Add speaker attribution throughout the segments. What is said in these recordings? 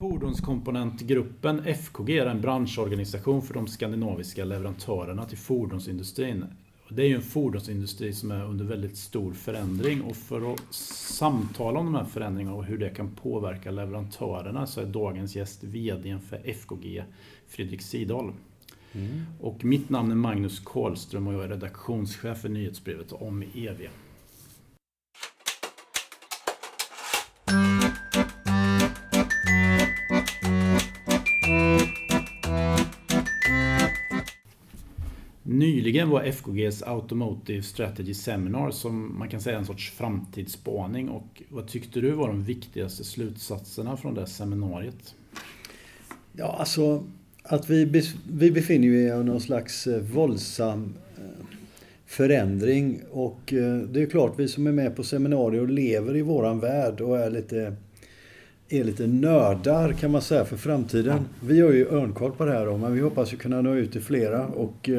Speaker 1: Fordonskomponentgruppen FKG är en branschorganisation för de skandinaviska leverantörerna till fordonsindustrin. Det är ju en fordonsindustri som är under väldigt stor förändring och för att samtala om de här förändringarna och hur det kan påverka leverantörerna så är dagens gäst VD för FKG, Fredrik Sidahl. Mm. Och mitt namn är Magnus Karlström och jag är redaktionschef för nyhetsbrevet om EV. Nyligen var FKGs Automotive Strategy Seminar som man kan säga en sorts framtidsspaning. Och vad tyckte du var de viktigaste slutsatserna från det seminariet?
Speaker 2: Ja, alltså att vi, vi befinner oss i någon slags eh, våldsam eh, förändring. Och eh, det är klart, vi som är med på seminarier och lever i våran värld och är lite, är lite nördar kan man säga för framtiden. Vi har ju örnkoll på det här då, men vi hoppas ju kunna nå ut till flera. Och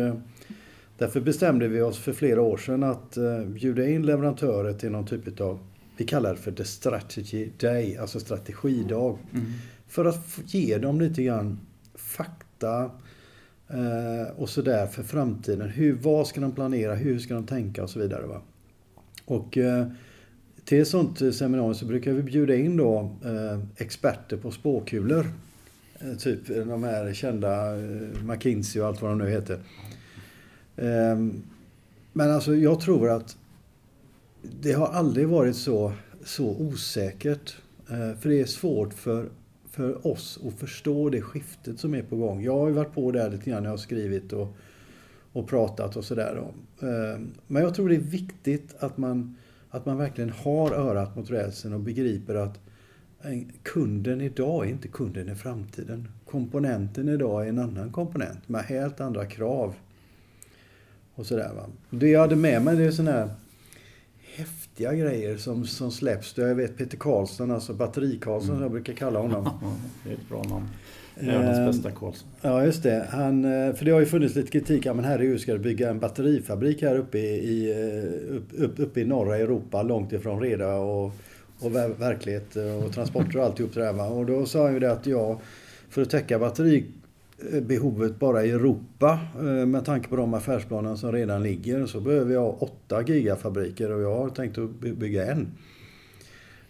Speaker 2: Därför bestämde vi oss för flera år sedan att eh, bjuda in leverantörer till någon typ av, vi kallar det för The Strategy Day, alltså strategidag. Mm. För att ge dem lite grann fakta eh, och sådär för framtiden. Hur, vad ska de planera, hur ska de tänka och så vidare. Va? Och eh, till ett sånt seminarium så brukar vi bjuda in då experter på spåkulor. Typ de här kända McKinsey och allt vad de nu heter. Ehm, men alltså jag tror att det har aldrig varit så, så osäkert. Eh, för det är svårt för, för oss att förstå det skiftet som är på gång. Jag har ju varit på där lite grann när jag har skrivit och, och pratat och sådär. Ehm, men jag tror det är viktigt att man, att man verkligen har örat mot rälsen och begriper att kunden idag är inte kunden i framtiden. Komponenten idag är en annan komponent med helt andra krav. Och sådär va. Det jag hade med mig det är sådana här häftiga grejer som, som släpps. Jag vet Peter Karlsson, alltså Batteri-Karlsson mm. jag brukar kalla honom.
Speaker 1: det är ett bra namn. Världens eh, bästa Karlsson.
Speaker 2: Ja, just det. Han, eh, för det har ju funnits lite kritik. Ja, men herregud, ska du bygga en batterifabrik här uppe i, eh, upp, upp, uppe i norra Europa, långt ifrån reda och, och verklighet och transporter och alltihop det där. Va? Och då sa han ju det att ja, för att täcka batteri behovet bara i Europa eh, med tanke på de affärsplaner som redan ligger så behöver jag åtta gigafabriker och jag har tänkt att bygga en.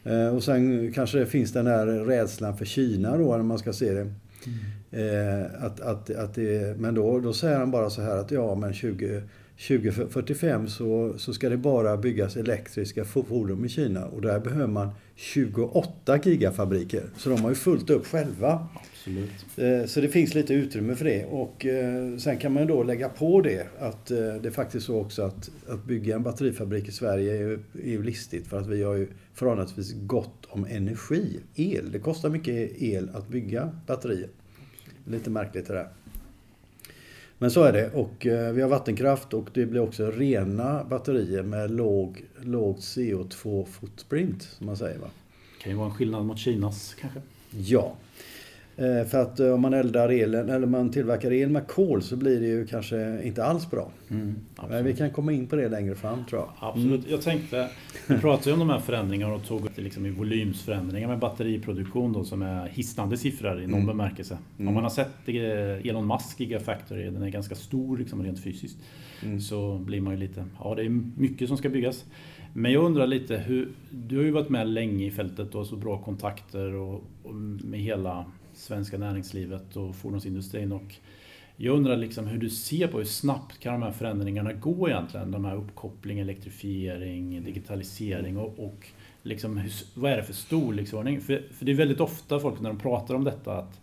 Speaker 2: Eh, och sen kanske det finns den här rädslan för Kina då när man ska se det. Mm. Att, att, att det men då, då säger han bara så här att ja men 20, 2045 så, så ska det bara byggas elektriska fordon i Kina och där behöver man 28 gigafabriker. Så de har ju fullt upp själva.
Speaker 1: Absolut.
Speaker 2: Eh, så det finns lite utrymme för det. Och eh, sen kan man då lägga på det att eh, det är faktiskt så också att, att bygga en batterifabrik i Sverige är ju, är ju listigt för att vi har ju förhållandevis gott om energi, el. Det kostar mycket el att bygga batterier. Lite märkligt det där. Men så är det och vi har vattenkraft och det blir också rena batterier med låg, låg CO2 footprint som man säger. Va?
Speaker 1: Det kan ju vara en skillnad mot Kinas kanske?
Speaker 2: Ja, Eh, för att eh, om man eldar elen, eller man tillverkar el med kol så blir det ju kanske inte alls bra. Mm, Men vi kan komma in på det längre fram tror jag.
Speaker 1: Absolut. Mm. Jag tänkte, vi pratade ju om de här förändringarna och tog liksom i volymsförändringar med batteriproduktion då som är hisnande siffror i någon mm. bemärkelse. Mm. Om man har sett Elon Musk Gigafactory, den är ganska stor liksom rent fysiskt. Mm. Så blir man ju lite, ja det är mycket som ska byggas. Men jag undrar lite, hur, du har ju varit med länge i fältet och har så bra kontakter och, och med hela svenska näringslivet och fordonsindustrin. Och jag undrar liksom hur du ser på hur snabbt kan de här förändringarna gå egentligen? De här uppkoppling, elektrifiering, digitalisering och, och liksom, hur, vad är det för storleksordning? För, för det är väldigt ofta folk när de pratar om detta att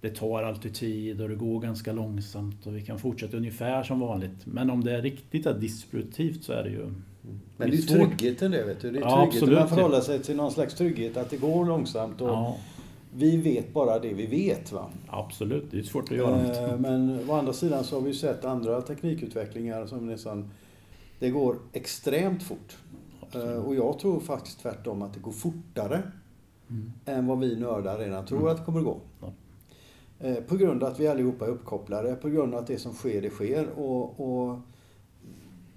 Speaker 1: det tar alltid tid och det går ganska långsamt och vi kan fortsätta ungefär som vanligt. Men om det är riktigt är distributivt så är det ju
Speaker 2: men det är tryggheten det vet du. Det är ja, tryggheten. Man förhåller sig till någon slags trygghet att det går långsamt. Och ja vi vet bara det vi vet. Va?
Speaker 1: Absolut, det är svårt att göra
Speaker 2: eh, Men å andra sidan så har vi sett andra teknikutvecklingar som nästan... Det går extremt fort. Eh, och jag tror faktiskt tvärtom att det går fortare mm. än vad vi nördar redan tror mm. att det kommer att gå. Ja. Eh, på grund av att vi allihopa är uppkopplade, på grund av att det som sker, det sker. Och, och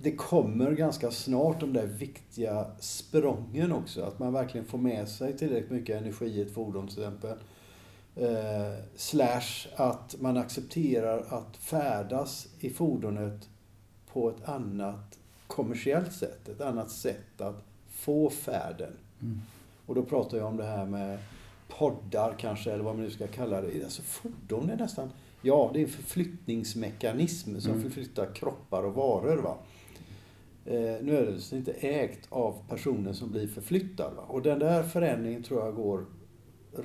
Speaker 2: det kommer ganska snart de där viktiga sprången också. Att man verkligen får med sig tillräckligt mycket energi i ett fordon till exempel. Eh, slash att man accepterar att färdas i fordonet på ett annat kommersiellt sätt. Ett annat sätt att få färden.
Speaker 1: Mm.
Speaker 2: Och då pratar jag om det här med poddar kanske, eller vad man nu ska kalla det. Alltså fordon är nästan, ja det är en förflyttningsmekanism som
Speaker 1: Mm.
Speaker 2: förflyttar kroppar och varor. Va? Eh, nödvändigtvis inte ägt av personen som blir förflyttad. Va? Och den där förändringen tror jag går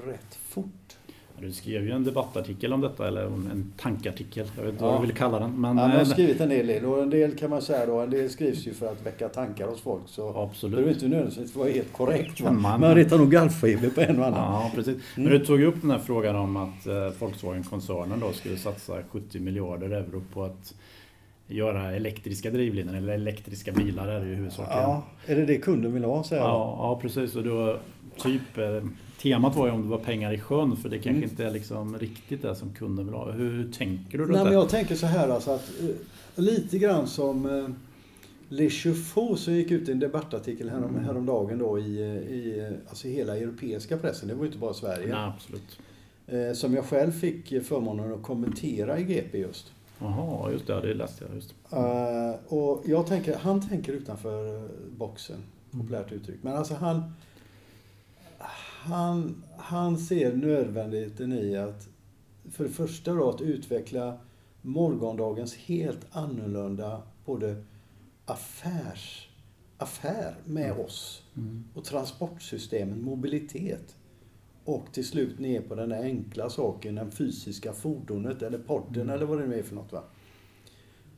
Speaker 2: rätt fort.
Speaker 1: Du skrev ju en debattartikel om detta, eller en tankartikel. Jag vet inte
Speaker 2: Ja.
Speaker 1: vad du vill kalla den. Men,
Speaker 2: Han har
Speaker 1: eh,
Speaker 2: skrivit en del, och en del kan man säga då, en del skrivs ju för att väcka tankar hos folk. Så det
Speaker 1: absolut.
Speaker 2: behöver inte nödvändigtvis vara helt korrekt.
Speaker 1: Man-
Speaker 2: Man ritar nog gallfeber på en och annan.
Speaker 1: Ja, precis. Men du tog ju upp den här frågan om att eh, Volkswagen-koncernen då skulle satsa 70 miljarder euro på att göra elektriska drivlinor, eller elektriska bilar är det ju huvudsakligen.
Speaker 2: Ja, är det det kunden vill ha? Jag.
Speaker 1: Ja, ja, precis. Och då, typ, eh, temat var ju om det var pengar i sjön, för det kanske
Speaker 2: Mm.
Speaker 1: inte är liksom riktigt det som kunden vill ha. Hur, hur tänker du
Speaker 2: Nej,
Speaker 1: runt
Speaker 2: men
Speaker 1: det?
Speaker 2: jag tänker så här alltså att eh, lite grann som eh, Le Chauffour som gick ut i en debattartikel härom,
Speaker 1: Mm.
Speaker 2: häromdagen då i, eh, i alltså hela europeiska pressen. Det var ju inte bara Sverige.
Speaker 1: Nej, absolut.
Speaker 2: Eh, som jag själv fick förmånen att kommentera i GP just.
Speaker 1: Jaha, just det. Det läste jag. Just.
Speaker 2: Eh, och jag tänker, han tänker utanför eh, boxen, populärt uttryck. Men alltså han, han, han ser nödvändigheten i att för det första då att utveckla morgondagens helt annorlunda både affärs, affär med oss
Speaker 1: Mm.
Speaker 2: och transportsystemen, mobilitet. Och till slut ner på den där enkla saken, den fysiska fordonet eller podden
Speaker 1: Mm.
Speaker 2: eller vad det nu är för något. Va?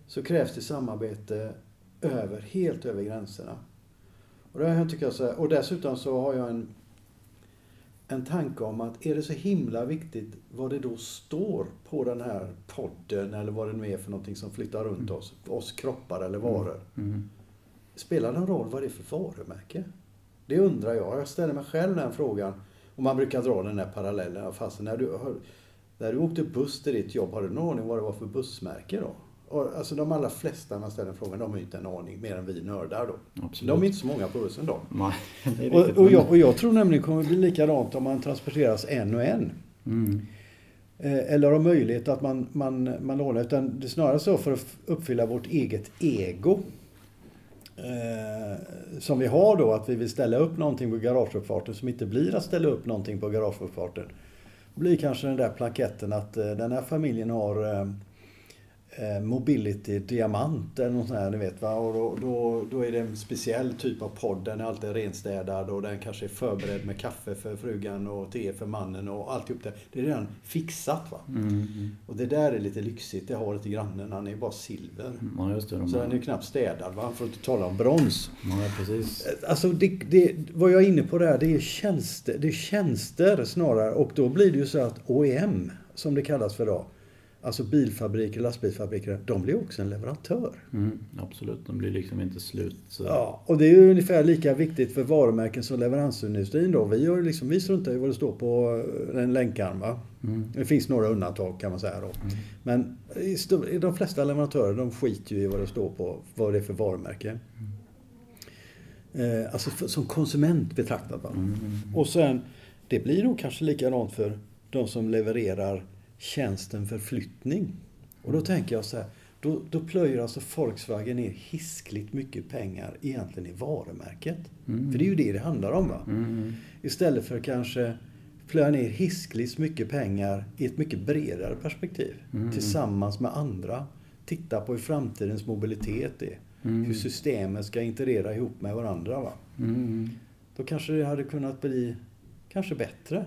Speaker 2: Så krävs det samarbete över, helt över gränserna. Och, det här tycker jag så här, och dessutom så har jag en, en tanke om att är det så himla viktigt vad det då står på den här podden eller vad det nu är för någonting som flyttar runt oss, oss kroppar eller varor.
Speaker 1: Mm.
Speaker 2: Spelar det någon roll vad det är för varumärke? Det undrar jag. Jag ställer mig själv den frågan. Och man brukar dra den här parallellen. Fast när du, när du åkte buss till ditt jobb, har du någon aning vad det var för bussmärke då? Och, alltså de allra flesta man ställer frågan, de har ju inte en aning mer än vi nördar då.
Speaker 1: Absolut.
Speaker 2: De är inte så många på bussen då.
Speaker 1: Nej,
Speaker 2: Och, och, jag, och jag tror nämligen det kommer bli likadant om man transporteras en och en.
Speaker 1: Mm.
Speaker 2: Eh, Eller har möjlighet att man, man, man lånar. Utan det är snarare så för att uppfylla vårt eget ego. Eh, som vi har då, att vi vill ställa upp någonting på garageuppfarten som inte blir att ställa upp någonting på garageuppfarten. blir kanske den där plaketten att eh, den här familjen har eh, Mobility Diamant eller något sånt här, ni vet va. Och då, då, då är det en speciell typ av podd. Den är alltid renstädad och den kanske är förberedd med kaffe för frugan och te för mannen och alltihop det. Det är redan fixat va.
Speaker 1: Mm. Mm.
Speaker 2: Och det där är lite lyxigt. Det har inte grannen. Han är bara silver.
Speaker 1: Ja, just det. De
Speaker 2: Så den är ju knappt städad va. För att inte tala om brons.
Speaker 1: Ja, precis.
Speaker 2: Alltså det, det, vad jag är inne på där, det är tjänster, det är tjänster snarare. Och då blir det ju så att OEM, som det kallas för idag, alltså bilfabriker, lastbilsfabriker, de blir också en leverantör.
Speaker 1: Mm. Absolut. De blir liksom inte slut. Så.
Speaker 2: Ja, och det är ju ungefär lika viktigt för varumärken som leveransindustrin då. Vi, ju liksom, vi struntar i vad det står på eh, en länkarm.
Speaker 1: Mm.
Speaker 2: Det finns några undantag kan man säga då. Men i stor, i de flesta leverantörer de skiter ju i vad det står på, vad det är för varumärke. Eh, alltså för, som konsument betraktat. Va?
Speaker 1: Mm.
Speaker 2: Och sen, det blir nog kanske likadant för de som levererar tjänsten för flyttning. Och då tänker jag så här, då, då plöjer alltså Volkswagen ner hiskligt mycket pengar egentligen i varumärket.
Speaker 1: Mm.
Speaker 2: För det är ju det det handlar om. va?
Speaker 1: Mm.
Speaker 2: Istället för kanske plöja ner hiskligt mycket pengar i ett mycket bredare perspektiv.
Speaker 1: Mm.
Speaker 2: Tillsammans med andra. Titta på hur framtidens mobilitet är.
Speaker 1: Mm.
Speaker 2: Hur systemen ska integrera ihop med varandra. Va?
Speaker 1: Mm.
Speaker 2: Då kanske det hade kunnat bli kanske bättre.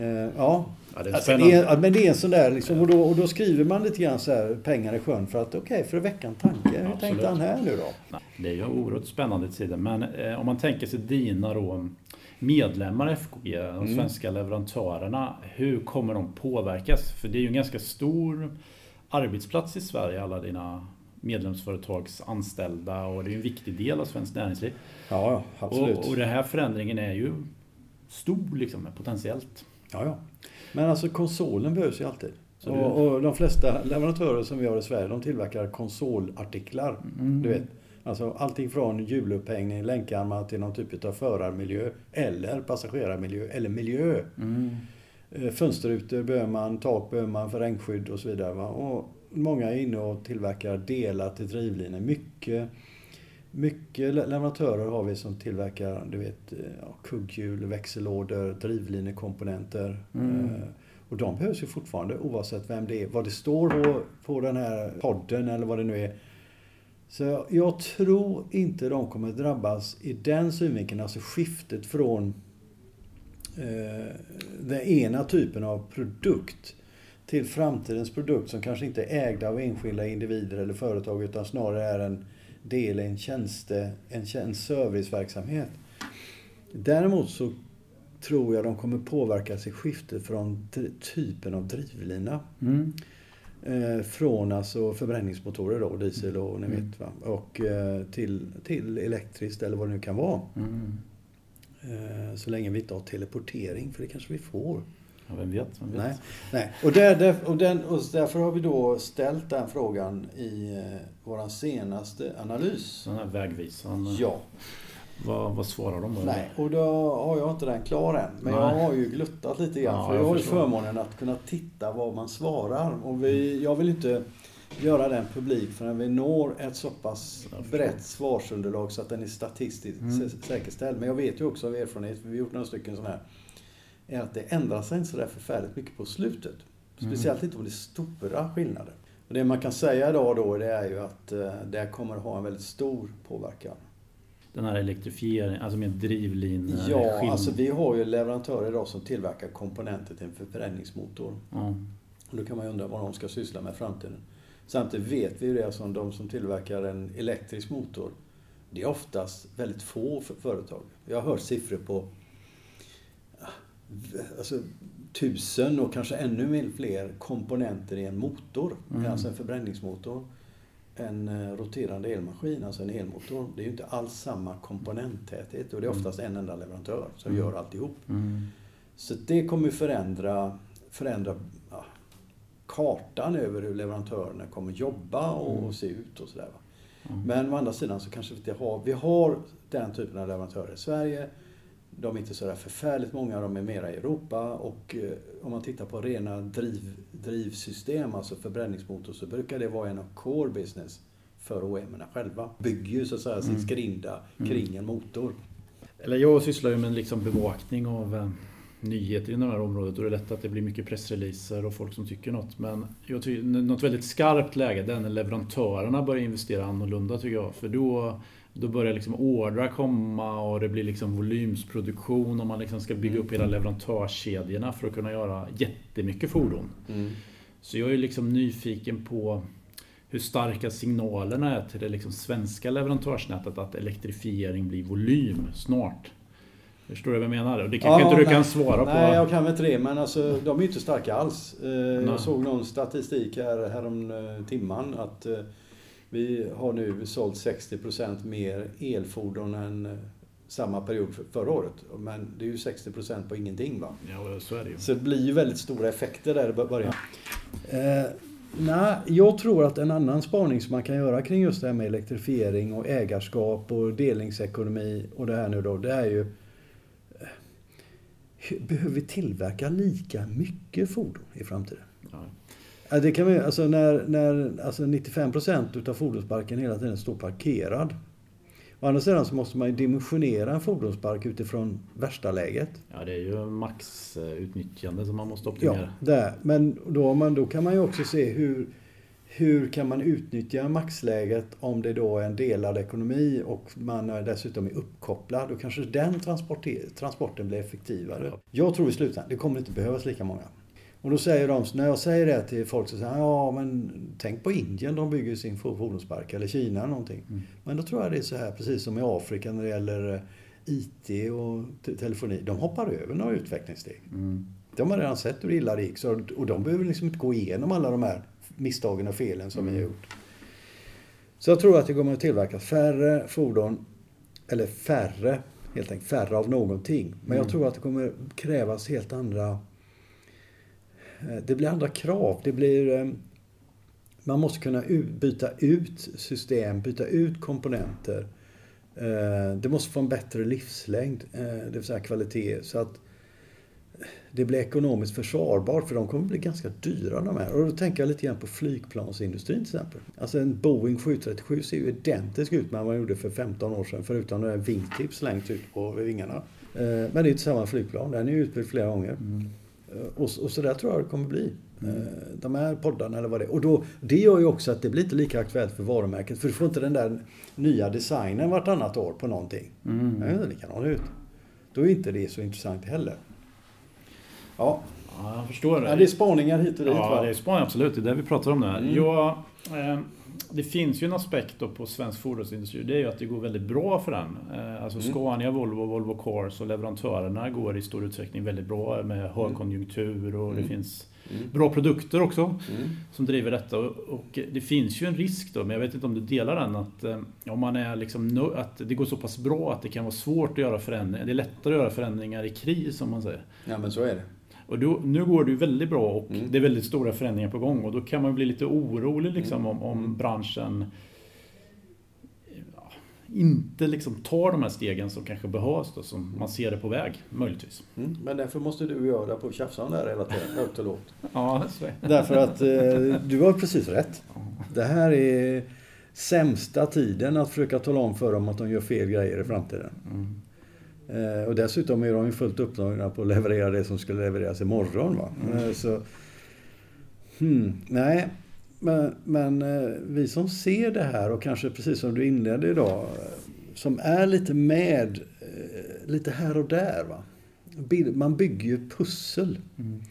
Speaker 2: Eh, ja,
Speaker 1: Ja, det
Speaker 2: alltså, det är, men det är en sån där liksom, och, då, och då skriver man lite grann så här pengar i sjön för att okej, för att väcka en tanke. Hur
Speaker 1: Absolut.
Speaker 2: tänkte han här nu då?
Speaker 1: Det är ju oerhört spännande tider. Men eh, om man tänker sig dina då medlemmar i FKG, de
Speaker 2: Mm.
Speaker 1: svenska leverantörerna. Hur kommer de påverkas? För det är ju en ganska stor arbetsplats i Sverige, alla dina medlemsföretags anställda och det är en viktig del av svenskt näringsliv.
Speaker 2: Ja, absolut.
Speaker 1: Och, och den här förändringen är ju stor liksom, potentiellt.
Speaker 2: Ja, ja. Men alltså konsolen behövs ju alltid. Och, och de flesta leverantörer som vi har i Sverige, de tillverkar konsolartiklar.
Speaker 1: Mm.
Speaker 2: Du vet. Alltså allting från hjulupphängning, länkarmar till någon typ av förarmiljö eller passagerarmiljö eller miljö.
Speaker 1: Mm.
Speaker 2: Eh, fönsterrutor behöver man, tak behöver man för regnskydd och så vidare. Va? Och många är inne och tillverkar delar till drivlinor. Mycket, mycket leverantörer har vi som tillverkar du vet, eh, ja, kugghjul, växellådor, drivlinekomponenter. Mm. Eh, och de behövs ju fortfarande oavsett vem det är. Vad det står på, på den här podden eller vad det nu är. Så jag tror inte de kommer drabbas i den synvinkeln, alltså skiftet från eh, den ena typen av produkt till framtidens produkt som kanske inte är ägda av enskilda individer eller företag utan snarare är en del en tjänste, en, en serviceverksamhet. Däremot så tror jag de kommer påverkas i skiftet från typen av drivlina. Mm. Eh, från alltså förbränningsmotorer då, diesel och ni mm. vet va. Och eh, till, till elektriskt eller vad det nu kan vara. Mm. Eh, så länge vi inte har teleportering, för det kanske vi får.
Speaker 1: Ja, vem vet? Vem vet?
Speaker 2: Nej, nej. Och, där, där, och, den, och därför har vi då ställt den frågan i eh, vår senaste analys.
Speaker 1: Den här vägvisaren.
Speaker 2: Ja.
Speaker 1: Vad, vad svarar de då?
Speaker 2: Nej, och då har jag inte den klar än. Men Nej. jag har ju gluttat lite grann. Ja, för jag, jag har ju förmånen att kunna titta vad man svarar. Och vi, jag vill inte göra den publik förrän vi når ett så pass brett svarsunderlag så att den är statistiskt mm. säkerställd. Men jag vet ju också av erfarenhet, för vi har gjort några stycken sådana här, är att det ändrar sig inte sådär förfärligt mycket på slutet. Speciellt mm. inte om det är stora skillnader. Och det man kan säga idag då, det är ju att eh, det kommer att ha en väldigt stor påverkan
Speaker 1: den här elektrifieringen, alltså med drivlinor?
Speaker 2: Ja, skinn. alltså vi har ju leverantörer idag som tillverkar komponenter till en förbränningsmotor. Mm. Och då kan man ju undra vad de ska syssla med i framtiden. Samtidigt vet vi ju det som de som tillverkar en elektrisk motor. Det är oftast väldigt få företag. Jag har hört siffror på alltså, tusen och kanske ännu fler komponenter i en motor. Mm. Alltså en förbränningsmotor en eh, roterande elmaskin, alltså en elmotor, det är ju inte alls samma komponenttäthet och det är mm. oftast en enda leverantör som mm. gör alltihop. Mm. Så det kommer förändra, förändra ja, kartan över hur leverantörerna kommer jobba och mm. se ut och sådär. Mm. Men å andra sidan så kanske vi inte har, vi har den typen av leverantörer i Sverige de är inte så där förfärligt många, de är mera i Europa och eh, om man tittar på rena driv, drivsystem, alltså förbränningsmotor, så brukar det vara en av core business för OEM själva. Bygger ju så att säga sin mm. skrinda mm. kring en motor.
Speaker 1: Eller jag sysslar ju med liksom bevakning av eh, nyheter inom det här området och det är lätt att det blir mycket pressreleaser och folk som tycker något. Men jag tycker, något väldigt skarpt läge det är när leverantörerna börjar investera annorlunda tycker jag. För då då börjar liksom ordrar komma och det blir liksom volymsproduktion och man liksom ska bygga upp hela mm. leverantörskedjorna för att kunna göra jättemycket fordon. Mm. Så jag är liksom nyfiken på hur starka signalerna är till det liksom svenska leverantörsnätet att elektrifiering blir volym snart. Förstår du vad jag menar? Och det kanske ja, inte du nej, kan svara
Speaker 2: nej, på? Nej, jag kan inte det. Men alltså, de är inte starka alls. Eh, jag såg någon statistik här, härom eh, timman att eh, vi har nu sålt 60% mer elfordon än eh, samma period förra året. Men det är ju 60% på ingenting va?
Speaker 1: Ja, så är det ju.
Speaker 2: Så det blir ju väldigt stora effekter där i början. Eh, nej, jag tror att en annan spaning som man kan göra kring just det här med elektrifiering och ägarskap och delningsekonomi och det här nu då, det är ju eh, Behöver vi tillverka lika mycket fordon i framtiden? Ja. Det kan vi, alltså när, när alltså 95% utav fordonsparken hela tiden står parkerad. Å andra sidan så måste man ju dimensionera en fordonspark utifrån värsta läget.
Speaker 1: Ja, det är ju maxutnyttjande som man måste optimera. Ja,
Speaker 2: det. Men då, man, då kan man ju också se hur, hur kan man utnyttja maxläget om det då är en delad ekonomi och man dessutom är uppkopplad. Då kanske den transporten blir effektivare. Jag tror i slutändan, det kommer inte behövas lika många. Och då säger de, när jag säger det till folk så säger de, ja men tänk på Indien, de bygger sin fordonspark, eller Kina eller någonting. Mm. Men då tror jag det är så här, precis som i Afrika när det gäller eh, IT och telefoni. De hoppar över några utvecklingssteg. Mm. De har redan sett hur illa det gick, så, och de behöver liksom inte gå igenom alla de här misstagen och felen som mm. vi har gjort. Så jag tror att det kommer att tillverkas färre fordon, eller färre, helt enkelt färre av någonting. Men mm. jag tror att det kommer krävas helt andra Eh, det blir andra krav. Det blir... Eh, man måste kunna byta ut system, byta ut komponenter. Eh, det måste få en bättre livslängd, det vill säga kvalitet. Så att det blir ekonomiskt försvarbart för de kommer bli ganska dyra de här. Och då tänker jag lite grann på flygplansindustrin till exempel. Alltså en Boeing 737 ser ju identisk ut med vad man gjorde för 15 år sedan förutom den vingtips längst ut på vingarna. Men det är ju inte samma flygplan, den är ju utbytt flera gånger. Mm. Eh, och, och så där tror jag det kommer bli. Mm. De här poddarna eller vad det är. Och då, det gör ju också att det blir inte lika aktuellt för varumärket. För du får inte den där nya designen vartannat år på någonting. Mm. Den är likadan ut. Då är inte det så intressant heller.
Speaker 1: Ja. ja jag förstår det.
Speaker 2: Ja, det är spaningar hit och dit
Speaker 1: Ja, va? det är spaningar absolut. Det är det vi pratar om nu. Mm. Jag, eh, det finns ju en aspekt på svensk fordonsindustri. Det är ju att det går väldigt bra för den. Eh, alltså mm. Scania, Volvo, Volvo Cars och leverantörerna går i stor utsträckning väldigt bra med högkonjunktur och mm. det finns Mm. Bra produkter också mm. som driver detta. Och det finns ju en risk då, men jag vet inte om du delar den, att eh, om man är liksom, att det går så pass bra att det kan vara svårt att göra förändringar. Det är lättare att göra förändringar i kris om man säger.
Speaker 2: Ja men så är det.
Speaker 1: Och då, nu går det ju väldigt bra och mm. det är väldigt stora förändringar på gång och då kan man bli lite orolig liksom mm. om, om mm. branschen inte liksom tar de här stegen som kanske behövs då, som man ser det på väg, möjligtvis.
Speaker 2: Mm, men därför måste du göra på tjafsa om det här hela tiden, högt och lågt.
Speaker 1: ja, så är
Speaker 2: Därför att eh, du har precis rätt. Det här är sämsta tiden att försöka tala om för dem att de gör fel grejer i framtiden. Mm. Eh, och dessutom är de ju fullt upptagna på att leverera det som ska levereras imorgon. Va? Mm. Eh, så, hmm, nej, men, men eh, vi som ser det här och kanske precis som du inledde idag, som är lite med lite här och där. Va? Man bygger ju pussel. Mm.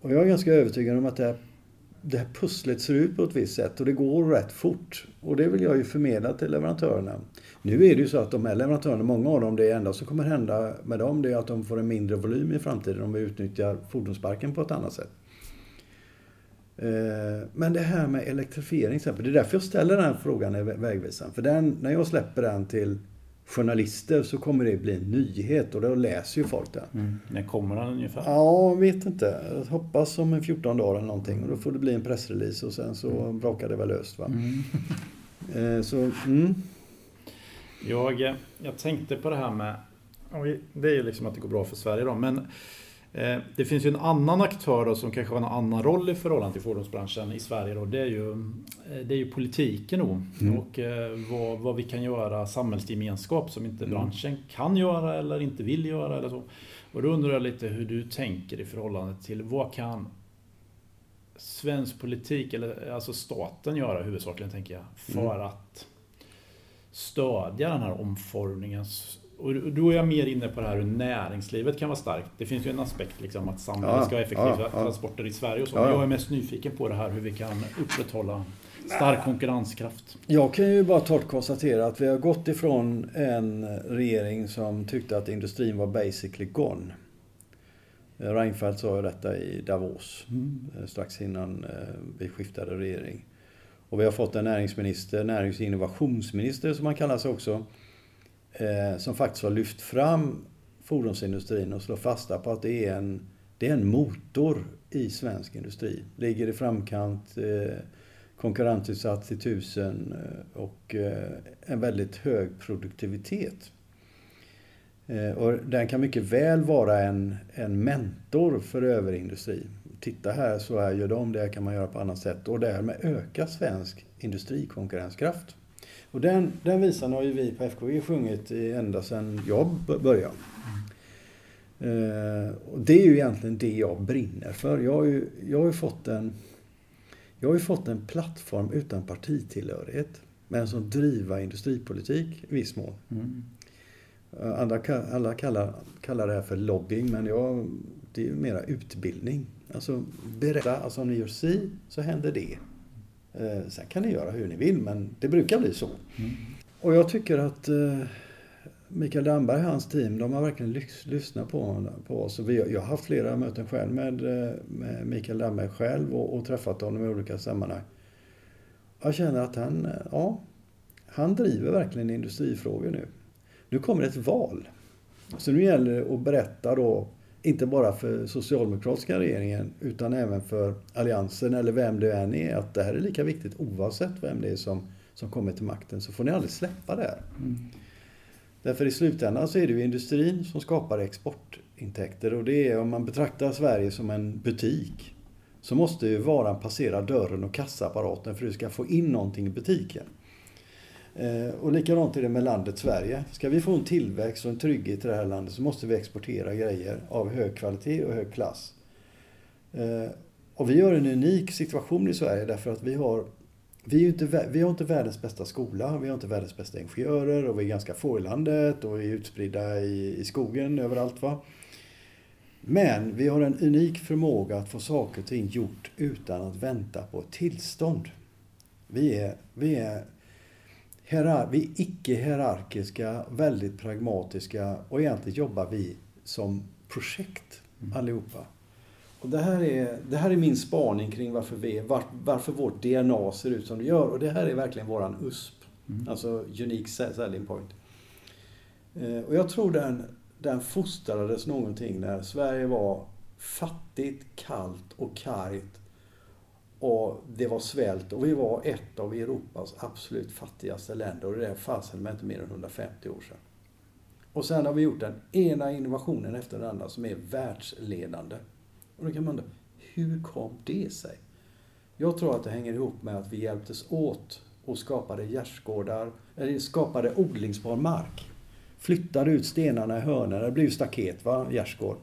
Speaker 2: Och jag är ganska övertygad om att det här, det här pusslet ser ut på ett visst sätt och det går rätt fort. Och det vill jag ju förmedla till leverantörerna. Nu är det ju så att de här leverantörerna, många av dem, det enda som kommer hända med dem det är att de får en mindre volym i framtiden om vi utnyttjar fordonsparken på ett annat sätt. Eh, men det här med elektrifiering exempel, det är därför jag ställer den här frågan i Vägvisan. För den, när jag släpper den till journalister så kommer det bli en nyhet och då läser ju folk den.
Speaker 1: Mm. När kommer den ungefär?
Speaker 2: Ja, vet inte. Jag hoppas om en 14 dagar eller någonting. Och då får det bli en pressrelease och sen så mm. brakar det väl löst. Va? Mm. Eh, så, mm.
Speaker 1: jag, jag tänkte på det här med, det är ju liksom att det går bra för Sverige då, men det finns ju en annan aktör då, som kanske har en annan roll i förhållande till fordonsbranschen i Sverige. Då. Det, är ju, eh, det är ju politiken då. Mm. och eh, vad, vad, vi kan göra samhällsgemenskap som inte mm. branschen kan göra eller inte vill göra. Eller så. Och då undrar jag lite hur du tänker i förhållande till vad kan svensk politik, eller alltså staten göra huvudsakligen tänker jag, för mm. att stödja den här omformningen och då är jag mer inne på det här hur näringslivet kan vara starkt. Det finns ju en aspekt liksom att samhället ja, ska ha effektiva ja, ja. transporter i Sverige och så. Jag är mest nyfiken på det här hur vi kan upprätthålla stark konkurrenskraft.
Speaker 2: Jag kan ju bara torrt konstatera att vi har gått ifrån en regering som tyckte att industrin var basically gone. Reinfeldt sa ju detta i Davos mm. Eh, strax innan eh, vi skiftade regering. Och vi har fått en näringsminister, närings och innovationsminister som han kallar sig också eh, som faktiskt har lyft fram fordonsindustrin och slår fasta på att det är en, det är en motor i svensk industri. Ligger i framkant, eh, konkurrensutsatt till tusen eh, och eh, en väldigt hög produktivitet. Eh, och den kan mycket väl vara en, en mentor för överindustri. Titta här, så här gör de, det kan man göra på annat sätt och därmed öka svensk industrikonkurrenskraft. Och den, den visan har ju vi på FKV sjungit ända sedan jag började. Mm. och det är ju egentligen det jag brinner för. Jag har ju, jag har ju fått en jag har fått en plattform utan partitillhörighet. Men som driva industripolitik i viss mån. Mm. Andra, alla kallar, kallar det här för lobbying men jag, det är ju mera utbildning. Alltså berätta, alltså om ni gör si så händer det. Eh, sen kan ni göra hur ni vill, men det brukar bli så. Mm. Och jag tycker att eh, Mikael Damberg och hans team, de har verkligen lyssnat på, på oss. Vi, jag har haft flera möten själv med, eh, med Mikael Damberg själv och, och träffat honom i olika sammanhang. Jag känner att han, eh, ja, han driver verkligen industrifrågor nu. Nu kommer ett val. Så nu gäller det att berätta då inte bara för socialdemokratiska regeringen utan även för alliansen eller vem det än är att det här är lika viktigt oavsett vem det är som, som kommer till makten så får ni aldrig släppa det här. Mm. Därför i slutändan så är det ju industrin som skapar exportintäkter och det är om man betraktar Sverige som en butik så måste ju varan passera dörren och kassaapparaten för att du ska få in någonting i butiken. Eh, och likadant är det med landet Sverige. Ska vi få en tillväxt och en trygghet i det här landet så måste vi exportera grejer av hög kvalitet och hög klass. Eh, och vi har en unik situation i Sverige därför att vi har vi, är inte, vi har inte världens bästa skola, vi har inte världens bästa ingenjörer och vi är ganska få i landet och vi är utspridda i, i skogen överallt. Va? Men vi har en unik förmåga att få saker och ting gjort utan att vänta på ett tillstånd. Vi är, vi är, hierar, vi icke-hierarkiska, väldigt pragmatiska och egentligen jobbar vi som projekt mm. allihopa. Och det, här är, det här är min spaning kring varför, vi, var, varför vårt DNA ser ut som det gör. Och det här är verkligen våran USP. Mm. Alltså Unique Selling Point. Eh, och jag tror den, den fostrades någonting när Sverige var fattigt, kallt och kargt. Och det var svält och vi var ett av Europas absolut fattigaste länder och det där fasen med inte mer än 150 år sedan. Och sen har vi gjort den ena innovationen efter den andra som är världsledande. Och då kan man undra, hur kom det sig? Jag tror att det hänger ihop med att vi hjälptes åt och skapade gärdsgårdar, eller skapade odlingsbar mark. Flyttade ut stenarna i hörnen, det blev staket, va? gärdsgård.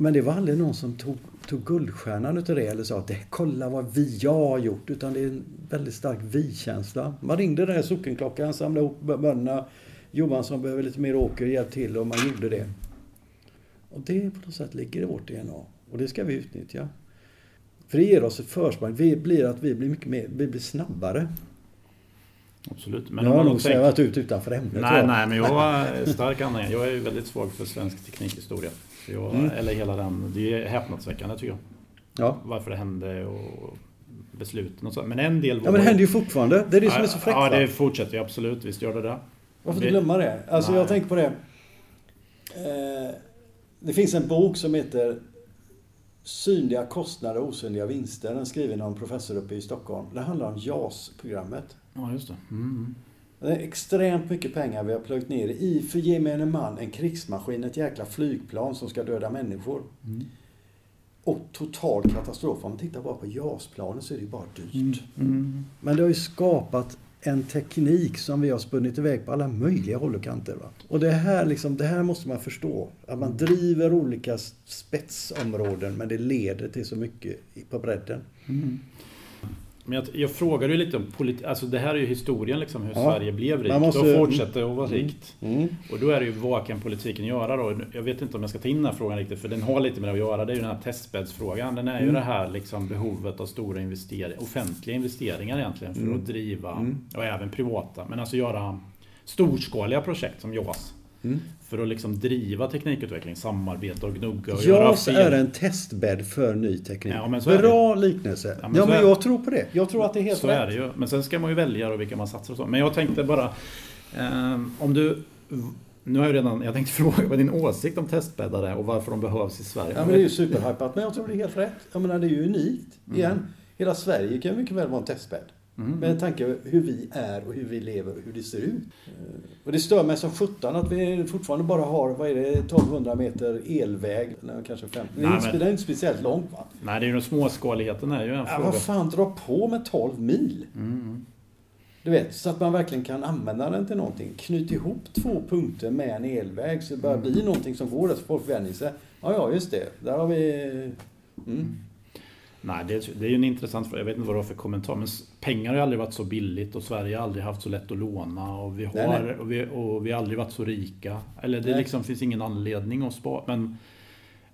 Speaker 2: Men det var aldrig någon som tog, tog guldstjärnan utav det eller sa att kolla vad vi jag har gjort. Utan det är en väldigt stark vi-känsla. Man ringde den här sockenklockan, samlade ihop bönderna. Johansson behöver lite mer åker, hjälp till och man gjorde det. Och det på något sätt ligger i vårt DNA. Och det ska vi utnyttja. För det ger oss ett försprång. Det blir att vi blir mycket mer, vi blir snabbare.
Speaker 1: Absolut.
Speaker 2: Men jag har nog svävat ut utanför ämnet.
Speaker 1: Nej, nej, men jag är stark anhängare. Jag är väldigt svag för svensk teknikhistoria. Jag, mm. Eller hela den. Det är häpnadsväckande tycker jag. Ja. Varför det hände och besluten och så. Men en del
Speaker 2: var... Ja, men det händer ju fortfarande. Det är det som är så fräckt.
Speaker 1: Ja, det fortsätter ju absolut. Visst gör det det.
Speaker 2: Varför det... glömma det? Alltså, nej. jag tänker på det. Eh, det finns en bok som heter Synliga kostnader och osynliga vinster. Den skriven av en professor uppe i Stockholm. Det handlar om JAS-programmet.
Speaker 1: Ja, just det. Mm.
Speaker 2: Det är extremt mycket pengar vi har plöjt ner i för gemene man en krigsmaskin, ett jäkla flygplan som ska döda människor. Mm. Och total katastrof. Om man tittar bara på JAS-planen så är det ju bara dyrt. Mm. mm. Men det har ju skapat en teknik som vi har spunnit iväg på alla möjliga håll och kanter. Va? Och det här, liksom, det här måste man förstå. Att man driver olika spetsområden men det leder till så mycket på bredden. Mm.
Speaker 1: Men jag, jag frågade ju lite om politik, alltså det här är ju historien liksom hur ja, Sverige blev rikt måste, och fortsätter att vara mm, rikt. Mm. Och då är det ju vad kan politiken göra då? Jag vet inte om jag ska ta in den här frågan riktigt för den har lite med det att göra. Det är ju den här testbäddsfrågan. Den är mm. ju det här liksom behovet av stora investeringar, offentliga investeringar egentligen för mm. att driva, mm. och även privata, men alltså göra storskaliga projekt som JAS. Mm. För att liksom driva teknikutveckling, samarbeta och gnugga och
Speaker 2: JAS göra fel. är en testbädd för ny teknik. Ja, Bra liknelse. Ja, men, ja, men jag tror på det. Jag tror att det är helt
Speaker 1: så
Speaker 2: rätt.
Speaker 1: Är det ju. Men sen ska man ju välja vilka man satsar så. Men jag tänkte bara, eh, om du nu har jag redan, jag tänkte fråga vad din åsikt om testbäddar är och varför de behövs i Sverige.
Speaker 2: Ja men det är ju superhypat, men jag tror det är helt rätt. Jag menar det är ju unikt. Mm. Igen, hela Sverige kan mycket väl vara en testbädd. Mm. Med tanke hur vi är och hur vi lever och hur det ser ut. Eh, och det stör mig som sjutton att vi fortfarande bara har, vad är det, 1200 meter elväg. Eller kanske 50. Nej, det, är inte, speciellt långt va?
Speaker 1: Nej, det är ju den småskaligheten är ju en
Speaker 2: ja, fråga. Vad fan, dra på med 12 mil. Mm. Du vet, så att man verkligen kan använda den till någonting. Knyt ihop två punkter med en elväg så det börjar bli någonting som går där så folk vänjer sig. Ja, ja, just det. Där har vi... Mm.
Speaker 1: Nej, det är, det är ju en intressant fråga. Jag vet inte vad du har för kommentar. Men pengar har aldrig varit så billigt och Sverige har aldrig haft så lätt att låna. Och vi har, nej, nej. Och vi, och vi har aldrig varit så rika. Eller det liksom finns ingen anledning att spara. Men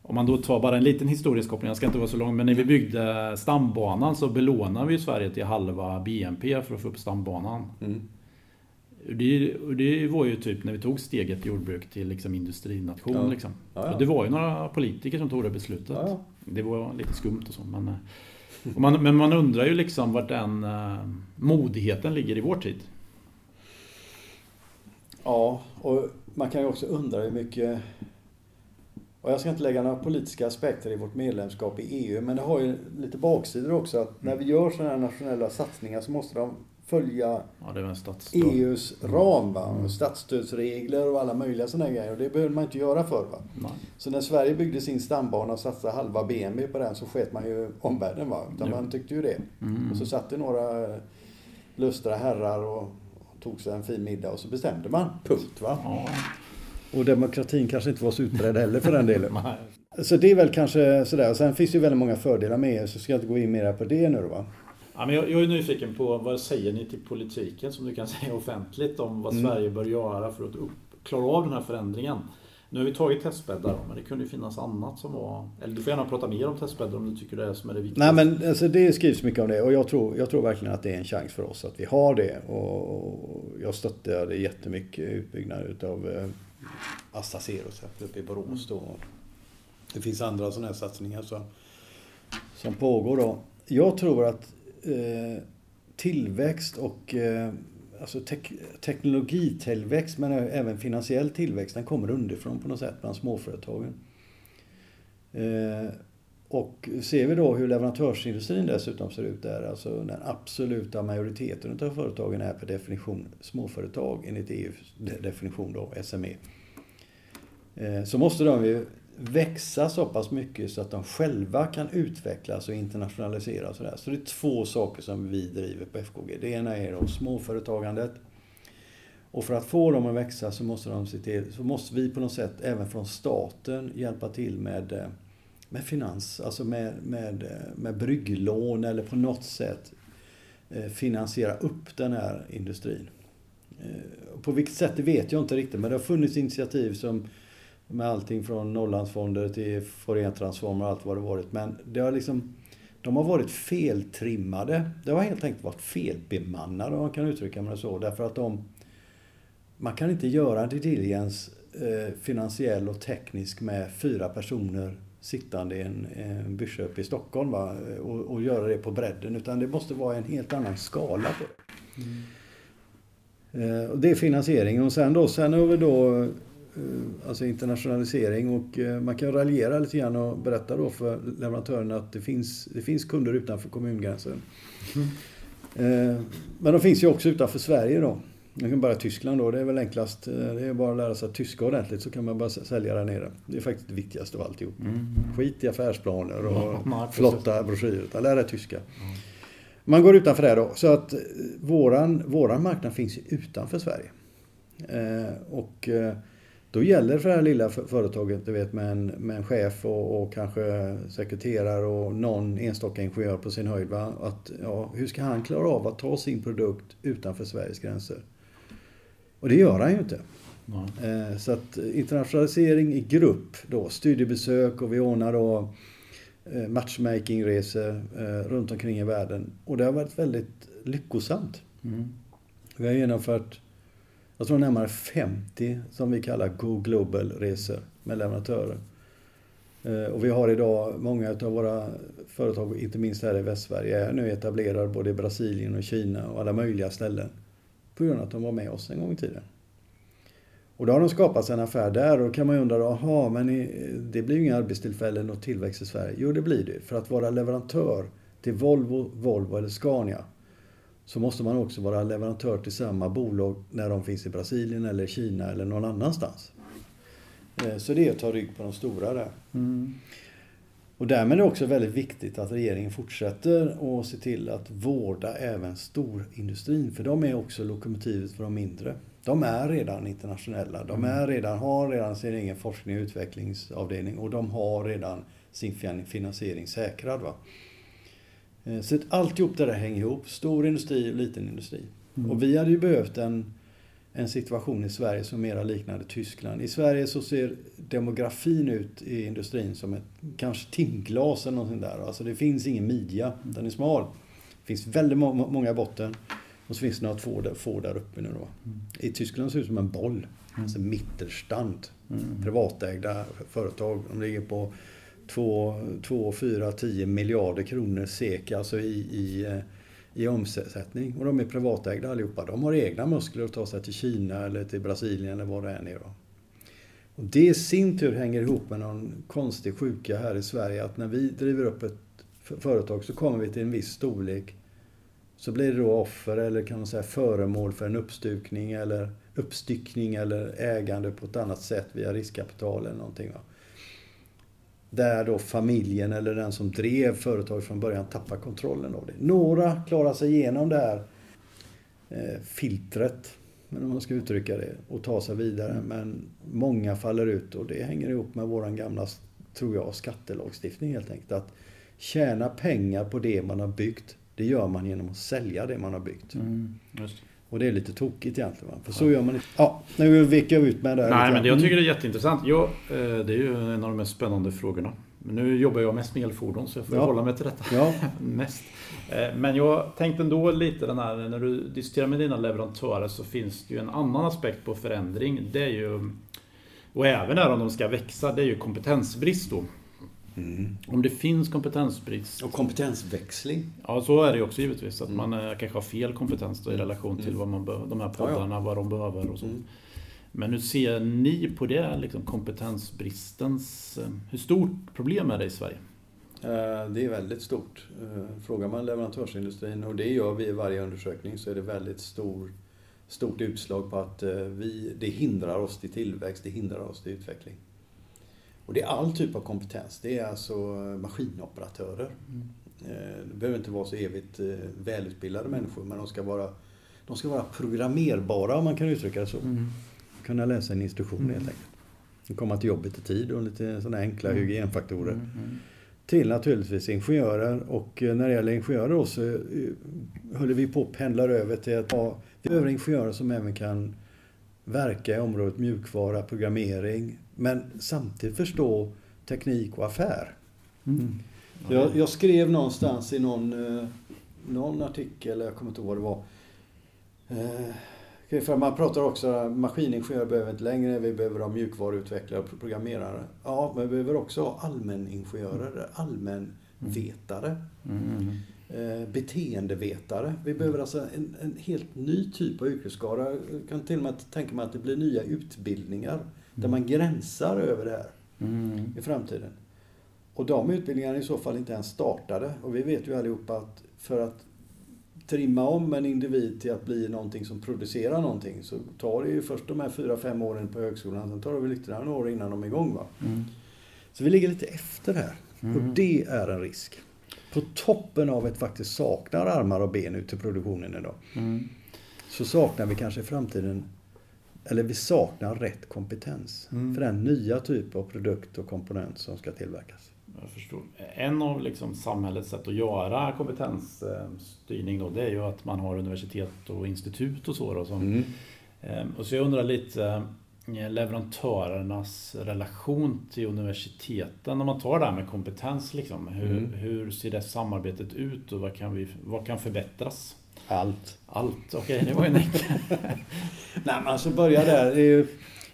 Speaker 1: om man då tar bara en liten historisk koppling, jag ska inte vara så lång, men när vi byggde stambanan så belånade vi Sverige till halva BNP för att få upp stambanan. Mm. Det, det var ju typ när vi tog steget jordbruk till liksom industrination. Ja. Liksom. Ja, ja. det var ju några politiker som tog det beslutet. Det var lite skumt och så. Men, eh, och man, men man undrar ju liksom vart den uh, modigheten ligger i vår tid.
Speaker 2: Ja, och man kan ju också undra hur mycket... Och jag ska inte lägga några politiska aspekter i vårt medlemskap i EU, men det har ju lite baksidor också. Att när vi gör sådana här nationella satsningar så måste de följa
Speaker 1: Ja, det var en stats...
Speaker 2: EUs ram. Va? Och statsstödsregler och alla möjliga sådana grejer. Och det behövde man inte göra förr. Va?
Speaker 1: Nej.
Speaker 2: Så när Sverige byggde sin stambana och satsade halva BNP på den så sket man ju omvärlden. Va? Utan man tyckte ju det.
Speaker 1: Mm.
Speaker 2: Och så satt det några lustra herrar och, och tog sig en fin middag och så bestämde man. Punkt. Va?
Speaker 1: Ja.
Speaker 2: Och demokratin kanske inte var så utbredd heller för den delen. Så det är väl kanske sådär. Sen finns det ju väldigt många fördelar med EU så ska jag inte gå in mer på det nu va.
Speaker 1: Ja, men jag, jag är nyfiken på vad säger ni till politiken som du kan säga offentligt om vad
Speaker 2: Mm.
Speaker 1: Sverige bör göra för att upp, klara av den här förändringen? Nu har vi tagit testbäddar men det kunde ju finnas annat som var... Eller du får gärna prata mer om testbäddar om du tycker det är som är det viktiga.
Speaker 2: Nej men alltså, det skrivs mycket om det och jag tror, jag tror verkligen att det är en chans för oss att vi har det. Och jag stöttar det jättemycket utbyggnad utav eh, Astra Zeros här uppe i Borås då. Det finns andra sådana här satsningar som, som pågår då. Jag tror att eh, tillväxt och eh, alltså tek, teknologitillväxt men även finansiell tillväxt den kommer underifrån på något sätt bland småföretagen. Eh, och ser vi då hur leverantörsindustrin dessutom ser ut där, alltså den absoluta majoriteten av företagen är per definition småföretag enligt EUs definition då, SME. Eh, Så måste de ju växa så pass mycket så att de själva kan utvecklas och internationaliseras. och. Så det är två saker som vi driver på FKG. Det ena är då småföretagandet. Och för att få dem att växa så måste, de se till, så måste vi på något sätt även från staten hjälpa till med, eh, med finans, alltså med, med, eh, med brygglån eller på något sätt eh, finansiera upp den här industrin. På vilket sätt det vet jag inte riktigt men det har funnits initiativ som med allting från Norrlandsfonder till Fourier-transformer och allt vad det varit. Men det har liksom, de har varit feltrimmade. Det har helt enkelt varit felbemannade om man kan uttrycka det så. Därför att de, man kan inte göra en diligence eh, finansiell och teknisk med fyra personer sittande i en, en uppe i Stockholm va? Och, och göra det på bredden. Utan det måste vara en helt annan skala på det. Eh, Och det är finansieringen. Och sen då, sen har vi då alltså internationalisering och eh, man kan raljera lite grann och berätta då för leverantörerna att det finns, det finns kunder utanför kommungränsen. Eh, Men de finns ju också utanför Sverige då. Man kan bara Tyskland då, det är väl enklast. Eh, Det är bara att lära sig tyska ordentligt så kan man bara sälja där nere. Det är faktiskt det viktigaste av alltihop.
Speaker 1: Mm.
Speaker 2: Skit i affärsplaner och
Speaker 1: precis.
Speaker 2: flotta broschyrer. Utan lär dig tyska. Man går utanför det då. Så att eh, våran, våran marknad finns ju utanför Sverige. Eh, och eh, då gäller det för det här lilla för- företaget, du vet med en, med en chef och, och kanske sekreterare och någon enstaka ingenjör på sin höjd. Va? Att, ja, hur ska han klara av att ta sin produkt utanför Sveriges gränser? Och det gör han ju inte. Eh, Så att internationalisering i grupp då, studiebesök och vi ordnar då eh, matchmakingresor eh, runt omkring i världen. Och det har varit väldigt lyckosamt.
Speaker 1: Mm.
Speaker 2: Vi har genomfört, jag tror närmare 50 som vi kallar Go Global-resor med leverantörer. Eh, och vi har idag många av våra företag, inte minst här i Västsverige, är nu etablerade både i Brasilien och Kina och alla möjliga ställen. På grund av att de var med oss en gång i tiden. Och då har de skapat en affär där och då kan man ju undra, jaha, men det blir ju inga arbetstillfällen och tillväxt i Sverige. Jo, det blir det. För att vara leverantör till Volvo, Volvo eller Scania så måste man också vara leverantör till samma bolag när de finns i Brasilien eller Kina eller någon annanstans. Eh, Så det är att ta rygg på de stora där.
Speaker 1: Mm.
Speaker 2: Och därmed är det också väldigt viktigt att regeringen fortsätter och se till att vårda även storindustrin. För de är också lokomotivet för de mindre. De är redan internationella. De är redan, har redan sin egen forskning och utvecklingsavdelning och de har redan sin fin- finansiering säkrad. Va? Eh, Så att alltihop det där hänger ihop. Stor industri och liten industri.
Speaker 1: Mm.
Speaker 2: Och vi hade ju behövt en, en situation i Sverige som mera liknade Tyskland. I Sverige så ser demografin ut i industrin som ett kanske timglas eller någonting där. Alltså det finns ingen midja, den är smal. Det finns väldigt må- må- många i botten. Och så finns det några få där, få där uppe nu då. I Tyskland ser det ut som en boll. Alltså mittelstand.
Speaker 1: Mm.
Speaker 2: Privatägda företag. De ligger på 2, 4, 10 miljarder kronor SEK alltså i, i, eh, i omsättning. Och de är privatägda allihopa. De har egna muskler att ta sig till Kina eller till Brasilien eller var det än är. Då. Och det i sin tur hänger ihop med någon konstig sjuka här i Sverige. Att när vi driver upp ett företag så kommer vi till en viss storlek. så blir det då offer eller kan man säga föremål för en uppstukning eller uppstyckning eller ägande på ett annat sätt via riskkapital eller någonting. Va? Där då familjen eller den som drev företaget från början tappar kontrollen av det. Några klarar sig igenom det här eh, filtret, om man ska uttrycka det, och tar sig vidare. Mm. Men många faller ut och det hänger ihop med våran gamla, tror jag, skattelagstiftning helt enkelt. Att tjäna pengar på det man har byggt, det gör man genom att sälja det man har byggt. Mm, och det är lite tokigt egentligen. Va? För så gör man inte. Ja, nu vek jag ut med det.
Speaker 1: Nej, men det, jag tycker det är jätteintressant. Ja, eh, det är ju en av de mest spännande frågorna. Men nu jobbar jag mest med elfordon så jag får ja. hålla mig till detta. Ja. mest. Eh, men jag tänkte ändå lite den här, när du diskuterar med dina leverantörer så finns det ju en annan aspekt på förändring. Det är ju, och även där om de ska växa, det är ju kompetensbrist då. Mm. Om det finns kompetensbrist.
Speaker 2: Och kompetensväxling.
Speaker 1: Ja, så är det ju också givetvis. Att mm. man eh, kanske har fel kompetens då, i relation till mm. vad man de här poddarna, ja, ja. vad de behöver och så. Mm. Men hur ser ni på det, liksom kompetensbristens... Eh, hur stort problem är det i Sverige?
Speaker 2: Eh, det är väldigt stort. Frågar man leverantörsindustrin, och det gör vi i varje undersökning, så är det väldigt stor, stort utslag på att vi, det hindrar oss till tillväxt, det hindrar oss till utveckling. Och det är all typ av kompetens. Det är alltså maskinoperatörer. Mm. Eh, det behöver inte vara så evigt eh, välutbildade människor men de ska vara, de ska vara programmerbara om man kan uttrycka det så. Mm. Kunna läsa en instruktion mm. helt enkelt. Komma till jobbet i tid och lite sådana enkla mm. hygienfaktorer. Mm. mm. Till naturligtvis ingenjörer och eh, när det gäller ingenjörer så håller vi på att pendla över till att ha vi behöver ingenjörer som även kan verka i området mjukvara, programmering, men samtidigt förstå teknik och affär. Mm. Jag, jag, skrev någonstans i någon, eh, någon artikel, jag kommer inte ihåg vad det var. Eh, för man pratar också maskiningenjörer behöver inte längre, vi behöver ha mjukvaruutvecklare och programmerare. Ja, men vi behöver också ha allmäningenjörer, allmänvetare. Mm. Eh, beteendevetare. Vi behöver alltså en, en, helt ny typ av yrkesskara. Jag kan till och med tänka mig att det blir nya utbildningar där man gränsar över det här mm. i framtiden. Och de utbildningarna är i så fall inte ens startade. Och vi vet ju allihopa att för att trimma om en individ till att bli någonting som producerar någonting så tar det ju först de här fyra, fem åren på högskolan. Sen tar det väl ytterligare några år innan de är igång. Va? Mm. Så vi ligger lite efter här. Mm. Och det är en risk. På toppen av att faktiskt saknar armar och ben ut till produktionen idag. Mm. Så saknar vi kanske i framtiden eller vi saknar rätt kompetens mm. för den nya typ av produkt och komponent som ska tillverkas.
Speaker 1: Jag förstår. En av liksom samhällets sätt att göra kompetensstyrning då, det är ju att man har universitet och institut och så. Då, som, mm. Ehm, och så jag undrar lite leverantörernas relation till universiteten. Om man tar det här med kompetens, liksom, hur, mm. hur ser det samarbetet ut och vad kan, vi, vad kan förbättras?
Speaker 2: Allt.
Speaker 1: Allt, okej, okay, det var ju enkelt.
Speaker 2: Nej men alltså börja där. Ju,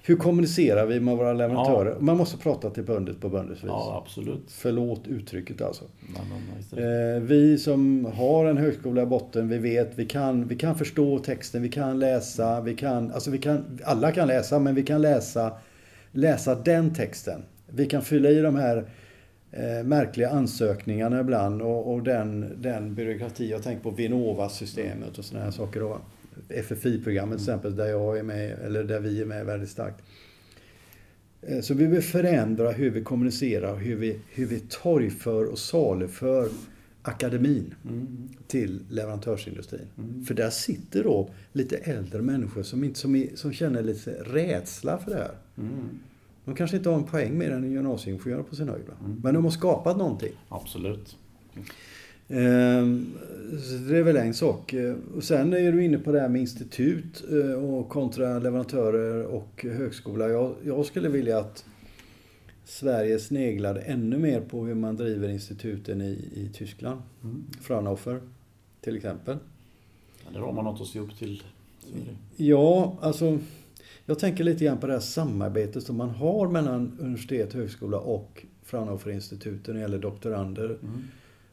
Speaker 2: hur kommunicerar vi med våra leverantörer? Ja. Man måste prata till böndet på bönders vis.
Speaker 1: Ja, absolut.
Speaker 2: Förlåt uttrycket alltså. Eh, vi som har en högskola i botten, vi vet, vi kan, vi kan förstå texten, vi kan läsa, vi kan, alltså vi kan, alla kan läsa, men vi kan läsa, läsa den texten. Vi kan fylla i de här eh, märkliga ansökningarna ibland och, och den, den byråkrati. Jag tänker på Vinnova-systemet och sådana här saker. Då. FFI-programmet till exempel, där jag är med, eller där vi är med väldigt starkt. Eh, så vi vill förändra hur vi kommunicerar, hur vi, hur vi torgför och saluför akademin mm. till leverantörsindustrin. Mm. För där sitter då lite äldre människor som, inte, som, som känner lite rädsla för det här. Mm. De kanske inte har en poäng mer än en gymnasieingenjör på sin höjd. Mm. Men de har skapat någonting.
Speaker 1: Absolut.
Speaker 2: Ehm, det är väl en sak. Och sen är du inne på det här med institut eh, och kontra leverantörer och högskola. Jag, jag skulle vilja att Sverige sneglade ännu mer på hur man driver instituten i, i Tyskland. Mm. Fraunhofer till exempel.
Speaker 1: Ja, där har man något att se upp till.
Speaker 2: Ja, alltså jag tänker lite grann på det här samarbetet som man har mellan universitet, högskola och Fraunhofer-instituten när det gäller doktorander. Mm.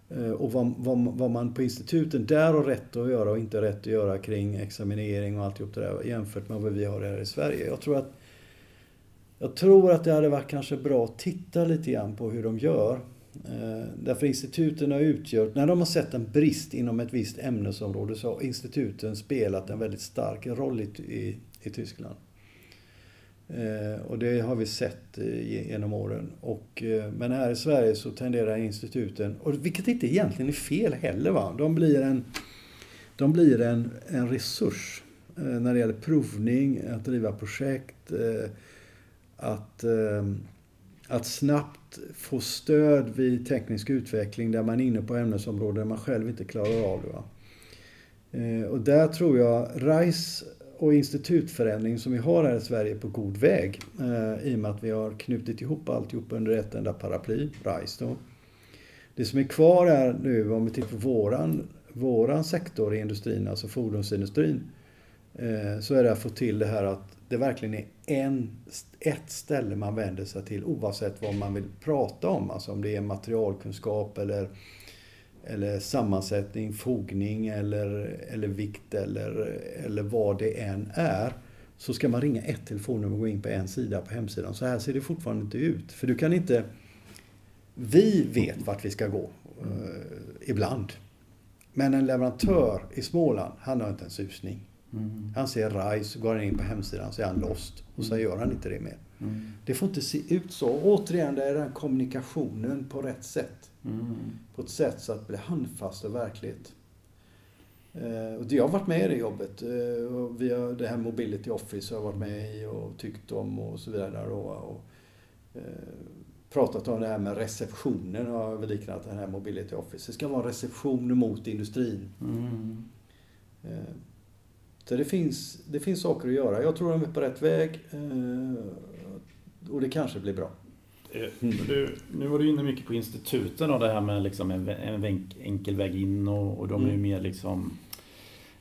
Speaker 2: Eh, och vad, vad, vad, man på instituten där har rätt att göra och inte rätt att göra kring examinering och alltihop det där jämfört med vad vi har här i Sverige. Jag tror att, jag tror att det hade varit kanske bra att titta lite grann på hur de gör. Eh, därför instituten har utgjort, när de har sett en brist inom ett visst ämnesområde så har instituten spelat en väldigt stark roll i, i, i Tyskland. Eh, och det har vi sett eh, genom åren. Och, eh, men här i Sverige så tenderar instituten, och vilket inte egentligen är fel heller, va? de blir en, de blir en, en resurs när det gäller provning, att driva projekt, att att snabbt få stöd vid teknisk utveckling där man är inne på ämnesområden man själv inte klarar av det. Va? Och där tror jag RISE och institutförändring som vi har här i Sverige är på god väg. Eh, I och med att vi har knutit ihop alltihop under ett enda paraply, RISE då. Det som är kvar är nu, om vi tittar på våran, våran sektor i industrin, alltså fordonsindustrin, eh, så är det att få till det här att det verkligen är en, ett ställe man vänder sig till oavsett vad man vill prata om. Alltså om det är materialkunskap eller, eller sammansättning, fogning eller, eller vikt eller, eller vad det än är. Så ska man ringa ett telefonnummer och gå in på en sida på hemsidan. Så här ser det fortfarande inte ut. För du kan inte... Vi vet vart vi ska gå. Eh, ibland. Men en leverantör i Småland, han har inte en susning. Mm. Han ser RISE, går in på hemsidan så är han lost. Och så mm. gör han inte det mer. Mm. Det får inte se ut så. Återigen, det är den kommunikationen på rätt sätt. Mm. På ett sätt så att det blir handfast och verkligt. Eh, och jag har varit med i det jobbet. Eh, och vi har, det här Mobility Office har jag varit med i och tyckt om och så vidare. Och, och eh, pratat om det här med receptionen har jag liknat det här Mobility Office. Det ska vara reception mot industrin. Mm. Så det finns, det finns saker att göra. Jag tror de är på rätt väg. Eh, och det kanske blir bra.
Speaker 1: Mm. Du, nu var du inne mycket på instituten och det här med liksom en, en enkel väg in och, och de är ju mm. mer liksom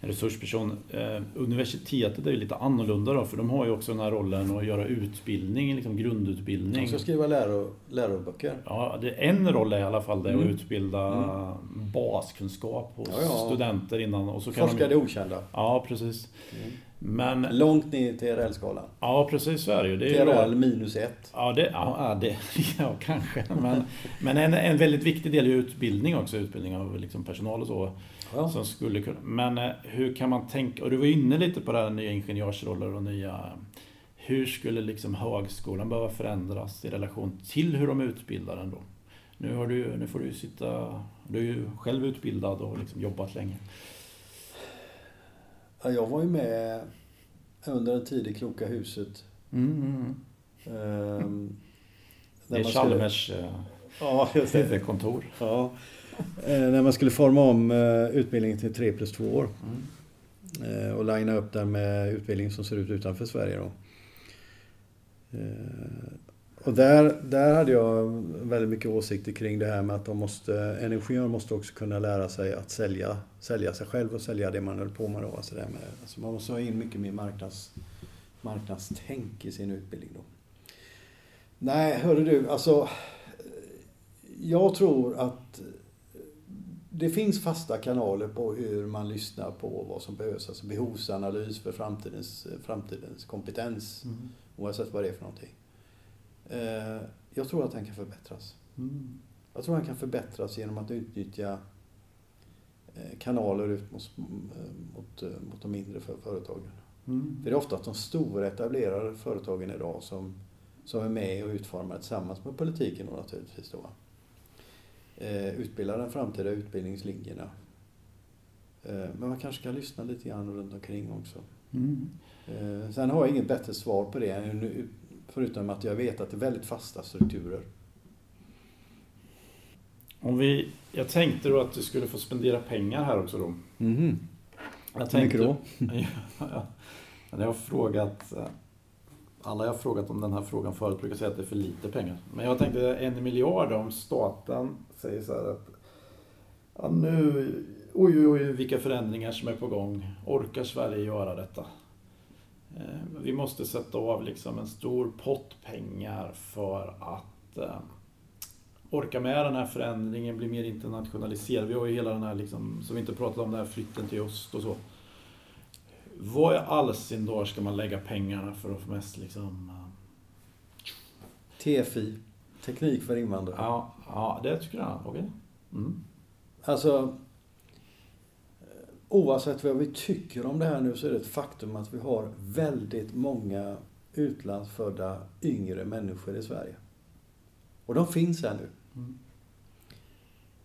Speaker 1: en resursperson. Eh, universitetet är ju lite annorlunda då, för de har ju också den här rollen att göra utbildning, liksom grundutbildning. De
Speaker 2: ska skriva läro, läroböcker.
Speaker 1: Ja, det, en roll är i alla fall det, mm. att utbilda mm. baskunskap hos ja, ja. studenter innan. Och så
Speaker 2: kan Forska de, det okända.
Speaker 1: Ja, precis. Mm. Men,
Speaker 2: Långt ner till TRL-skalan.
Speaker 1: Ja, precis så är det ju. Det
Speaker 2: är TRL minus ett.
Speaker 1: Ja, det, ja, det, ja kanske. Men, men en, en väldigt viktig del är utbildning också, utbildning av liksom personal och så. Ja. Som skulle kunna, men eh, hur kan man tänka, och du var inne lite på det här nya ingenjörsroller och nya hur skulle liksom högskolan behöva förändras i relation till hur de utbildar den då? Nu, har du, nu får du sitta, du är ju själv utbildad och liksom jobbat länge.
Speaker 2: Ja, jag var ju med under en tid i Kloka huset. Mm, mm.
Speaker 1: Um, det är Chalmers skulle... ja, huvudkontor.
Speaker 2: Ja, Eh, när man skulle forma om eh, utbildningen till 3 plus 2 år. Mm. Eh, och linea upp den med utbildning som ser ut utanför Sverige. Då. Och där, där hade jag väldigt mycket åsikter kring det här med att de måste, en ingenjör måste också kunna lära sig att sälja, sälja sig själv och sälja det man höll på med. Då. Alltså, det med, alltså man måste ha in mycket mer marknads, marknadstänk i sin utbildning. Då. Nej, hörru du, alltså jag tror att det finns fasta kanaler på hur man lyssnar på vad som behövs. Alltså behovsanalys för framtidens, framtidens kompetens. Mm. Oavsett vad det är för någonting. Eh, jag tror att den kan förbättras. Mm. Jag tror att den kan förbättras genom att utnyttja eh, kanaler ut mot, mot, mot de mindre företagen. Mm. För det är ofta att de stora etablerade företagen idag som, som är med och utformar tillsammans med politiken då naturligtvis. Då eh, utbilda de framtida utbildningslinjerna. Eh, men man kanske kan lyssna lite grann runt omkring också. Mm. Eh, sen har jag inget bättre svar på det förutom att jag vet att det är väldigt fasta strukturer.
Speaker 1: Om vi, jag tänkte då att du skulle få spendera pengar här också då.
Speaker 2: Mm. Jag tänkte, Hur
Speaker 1: mycket då? jag har frågat eh, alla jag har frågat om den här frågan förut brukar säga att det är för lite pengar. Men jag tänkte en miljard om staten säger så här att ja, nu, oj, oj, oj, vilka förändringar som är på gång. Orkar Sverige göra detta? Eh, vi måste sätta av liksom en stor pott pengar för att eh, orka med den här förändringen, bli mer internationaliserad. Vi har ju hela den här, liksom, som vi inte pratat om, den här flytten till öst och så. Vad i all sin dag ska man lägga pengarna för att få mest liksom...
Speaker 2: TFI. Teknik för invandrare.
Speaker 1: Ja, ja det tycker jag. Okej. Mm.
Speaker 2: Alltså, oavsett vad vi tycker om det här nu så är det ett faktum att vi har väldigt många utlandsfödda yngre människor i Sverige. Och de finns här nu.
Speaker 1: Mm.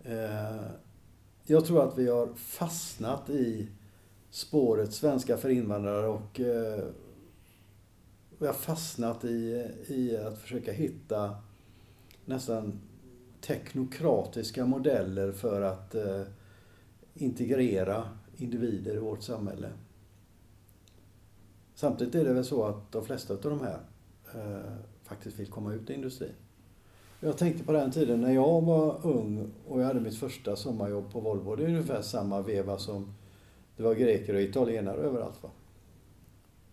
Speaker 2: Eh, jag tror att vi har fastnat i spåret svenska för invandrare och eh, vi har fastnat i, i att försöka hitta nästan teknokratiska modeller för att eh, integrera individer i vårt samhälle. Samtidigt är det väl så att de flesta av de här eh, faktiskt vill komma ut i industrin. Jag tänkte på den tiden när jag var ung och jag hade mitt första sommarjobb på Volvo. Det är ungefär samma veva som det var greker och italienare överallt. Va?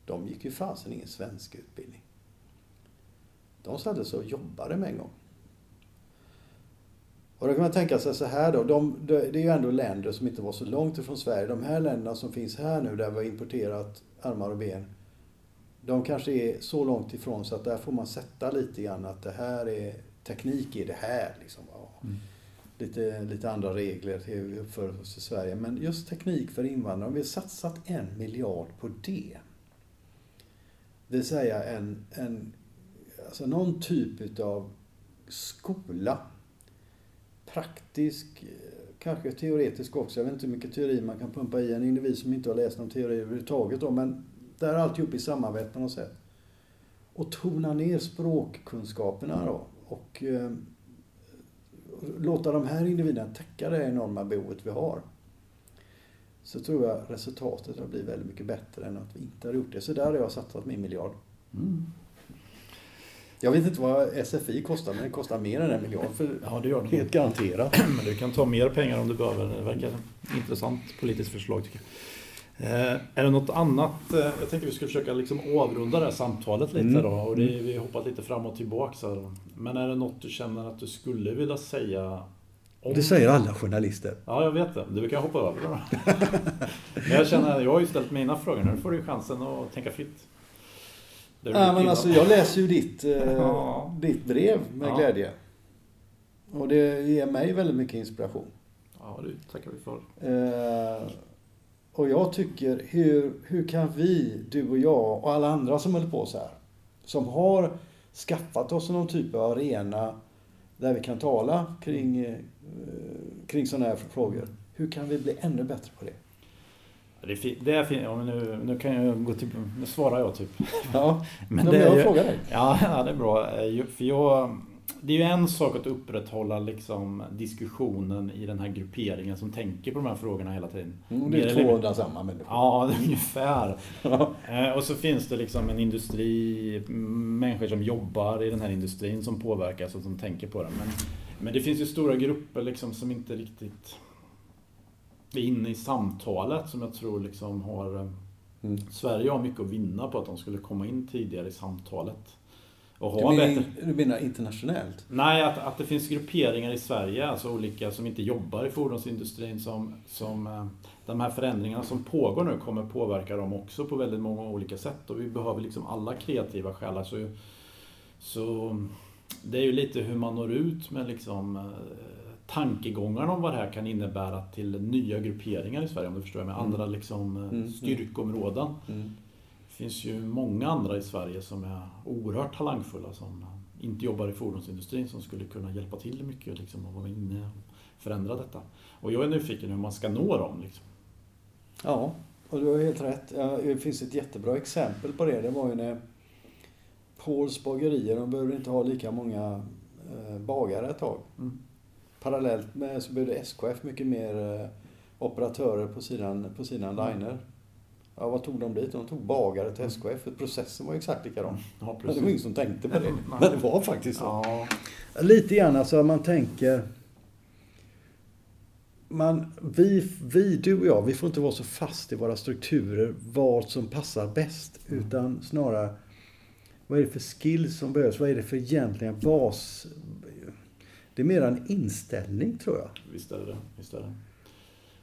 Speaker 2: De gick ju fasen ingen svensk utbildning. De satte sig alltså och jobbade med en gång. Och då kan man tänka sig så här då. De, det är ju ändå länder som inte var så långt ifrån Sverige. De här länderna som finns här nu där vi har importerat armar och ben. De kanske är så långt ifrån så att där får man sätta lite grann att det här är teknik i det här. Liksom.
Speaker 1: Mm.
Speaker 2: Lite, lite andra regler till oss i Sverige. Men just teknik för invandrare, om vi har satsat en miljard på det. Det vill säga en, en alltså någon typ av skola. Praktisk, eh, kanske teoretisk också. Jag vet inte hur mycket teori man kan pumpa i en individ som inte har läst någon teori överhuvudtaget. Då, men där är alltihop i samarbete på något sätt. Och tona ner språkkunskaperna då. Och eh, låta de här individerna täcka det enorma behovet vi har. Så tror jag resultatet har blivit väldigt mycket bättre än att vi inte har gjort det. Så där har jag satsat min miljard.
Speaker 1: Mm.
Speaker 2: Jag vet inte vad SFI kostar, men det kostar mer än en miljard. För
Speaker 1: Ja, det gör det.
Speaker 2: helt garanterat.
Speaker 1: Men du kan ta mer pengar om du behöver. Det verkar intressant politiskt förslag tycker jag. Eh, är det något annat? Eh, jag tänkte vi skulle försöka liksom avrunda det här samtalet lite
Speaker 2: Mm.
Speaker 1: då. Och det, vi har hoppat lite fram och tillbaka. Här. Men är det något du känner att du skulle vilja säga? Om...
Speaker 2: Det säger alla journalister.
Speaker 1: Ja, jag vet det. Du kan hoppa över det. Men jag känner, jag har ju ställt mina frågor. Nu får du chansen att tänka fritt. Det är
Speaker 2: Ja, men alltså, jag läser ju ditt, eh,
Speaker 1: Ja.
Speaker 2: ditt brev med
Speaker 1: Ja.
Speaker 2: glädje. Och det ger mig väldigt mycket inspiration.
Speaker 1: Ja, det tackar vi för.
Speaker 2: Eh, och jag tycker, hur, hur kan vi, du och jag och alla andra som håller på så här, som har skaffat oss någon typ av arena där vi kan tala kring, eh, kring sådana här frågor. Hur kan vi bli ännu bättre på det?
Speaker 1: Det är. Det är fint. Ja, men nu, nu kan jag gå till... Nu svarar jag typ.
Speaker 2: Ja,
Speaker 1: Men det
Speaker 2: jag
Speaker 1: ju-
Speaker 2: frågar dig.
Speaker 1: Ja, ja, det är bra. Eh, För jag, det är ju en sak att upprätthålla liksom diskussionen i den här grupperingen som tänker på de här frågorna hela tiden.
Speaker 2: Mm, det är
Speaker 1: eller-
Speaker 2: 200 samma människor.
Speaker 1: Ja, ungefär. Eh, Och så finns det liksom en industri, människor som jobbar i den här industrin som påverkas och som tänker på det. Men, men det finns ju stora grupper liksom som inte riktigt är inne i samtalet som jag tror liksom har eh,
Speaker 2: Mm.
Speaker 1: Sverige har mycket att vinna på att de skulle komma in tidigare i samtalet. Och
Speaker 2: Du
Speaker 1: ha
Speaker 2: menar,
Speaker 1: bättre...
Speaker 2: du menar internationellt?
Speaker 1: Nej, att, att det finns grupperingar i Sverige, alltså olika som inte jobbar i fordonsindustrin som, som eh, de här förändringarna som pågår nu kommer påverka dem också på väldigt många olika sätt och vi behöver liksom alla kreativa själar. Så, så det är ju lite hur man når ut med liksom eh, tankegångarna om vad det här kan innebära till nya grupperingar i Sverige om du förstår, med
Speaker 2: Mm.
Speaker 1: andra liksom eh,
Speaker 2: Mm.
Speaker 1: styrkområden.
Speaker 2: Mm.
Speaker 1: Det finns ju många andra i Sverige som är oerhört talangfulla som inte jobbar i fordonsindustrin som skulle kunna hjälpa till mycket liksom, och vara inne och förändra detta. Och jag är nyfiken hur man ska nå dem. Liksom.
Speaker 2: Ja, och du har helt rätt. Det finns ett jättebra exempel på det. Det var ju när Pauls bagerier, de behövde inte ha lika många eh, bagare ett tag.
Speaker 1: Mm.
Speaker 2: Parallellt med så behövde SKF mycket mer eh, operatörer på sidan, på sidan liner. Ja, vad tog de dit? De tog bagare till SKF. För processen var exakt likadan.
Speaker 1: Ja,
Speaker 2: Men det var ingen som tänkte på det. Men det var faktiskt så.
Speaker 1: Ja,
Speaker 2: Lite grann alltså man tänker... Man, vi, vi, du och jag, vi får inte vara så fast i våra strukturer vad som passar bäst.
Speaker 1: Mm.
Speaker 2: Utan snarare, vad är det för skills som behövs? Vad är det för egentliga bas... Det är mer en inställning tror jag.
Speaker 1: visst är det. Visst är det.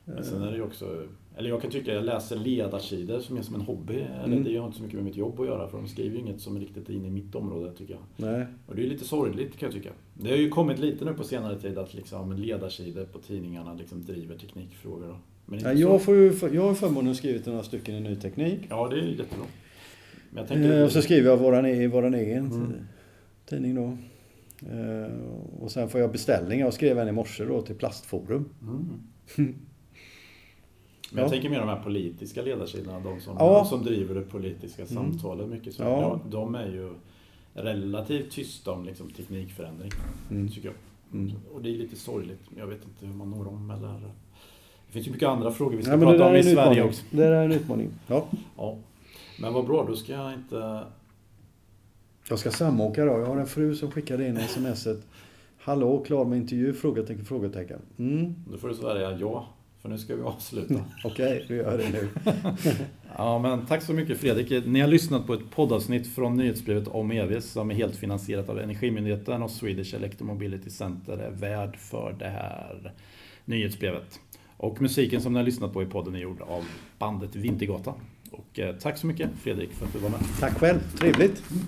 Speaker 1: Men sen är det ju också eller jag kan tycka, jag läser ledarsidor som är som en hobby. Eller
Speaker 2: Mm.
Speaker 1: det har inte så mycket med mitt jobb att göra för de skriver ju inget som är riktigt in i mitt område tycker jag.
Speaker 2: Nej.
Speaker 1: Och det är lite sorgligt kan jag tycka. Det har ju kommit lite nu på senare tid att liksom ledarsidor på tidningarna liksom driver teknikfrågor. Men
Speaker 2: Ja,
Speaker 1: så-
Speaker 2: jag, får ju, jag har förmånen att skrivit några stycken i ny teknik.
Speaker 1: Ja, det är jättebra. Men jag tänker...
Speaker 2: Eh, och så skriver jag våran, i våran egen
Speaker 1: Mm.
Speaker 2: tidning då. Eh, och sen får jag beställningar. Jag skrev en i morse då till Plastforum.
Speaker 1: Mm. Men jag
Speaker 2: Ja.
Speaker 1: tänker mer de här politiska ledarsidorna, de som,
Speaker 2: Ja.
Speaker 1: som driver det politiska samtalet mycket. Så,
Speaker 2: Ja.
Speaker 1: de är ju relativt tysta om liksom, teknikförändring,
Speaker 2: Mm.
Speaker 1: tycker jag.
Speaker 2: Mm.
Speaker 1: Och det är lite sorgligt, men jag vet inte hur man når dem eller... Det finns ju mycket andra frågor vi ska prata om i Sverige
Speaker 2: utmaning.
Speaker 1: också.
Speaker 2: Det där är en utmaning. Ja.
Speaker 1: Ja. Men vad bra, då ska jag inte...
Speaker 2: Jag ska samåka då. Jag har en fru som skickade in smset. Hallå, klar med intervju? Frågetecken, frågetecken. Mm.
Speaker 1: Då får du svara ja, för nu ska vi avsluta.
Speaker 2: Okej, vi gör det nu.
Speaker 1: Ja, men tack så mycket Fredrik. Ni har lyssnat på ett poddavsnitt från nyhetsbrevet om EVs som är helt finansierat av Energimyndigheten och Swedish Electromobility Center är värd för det här nyhetsbrevet. Och musiken som ni har lyssnat på i podden är gjord av bandet Vintergatan. Och eh, tack så mycket Fredrik för att du var med.
Speaker 2: Tack själv, trevligt. Mm.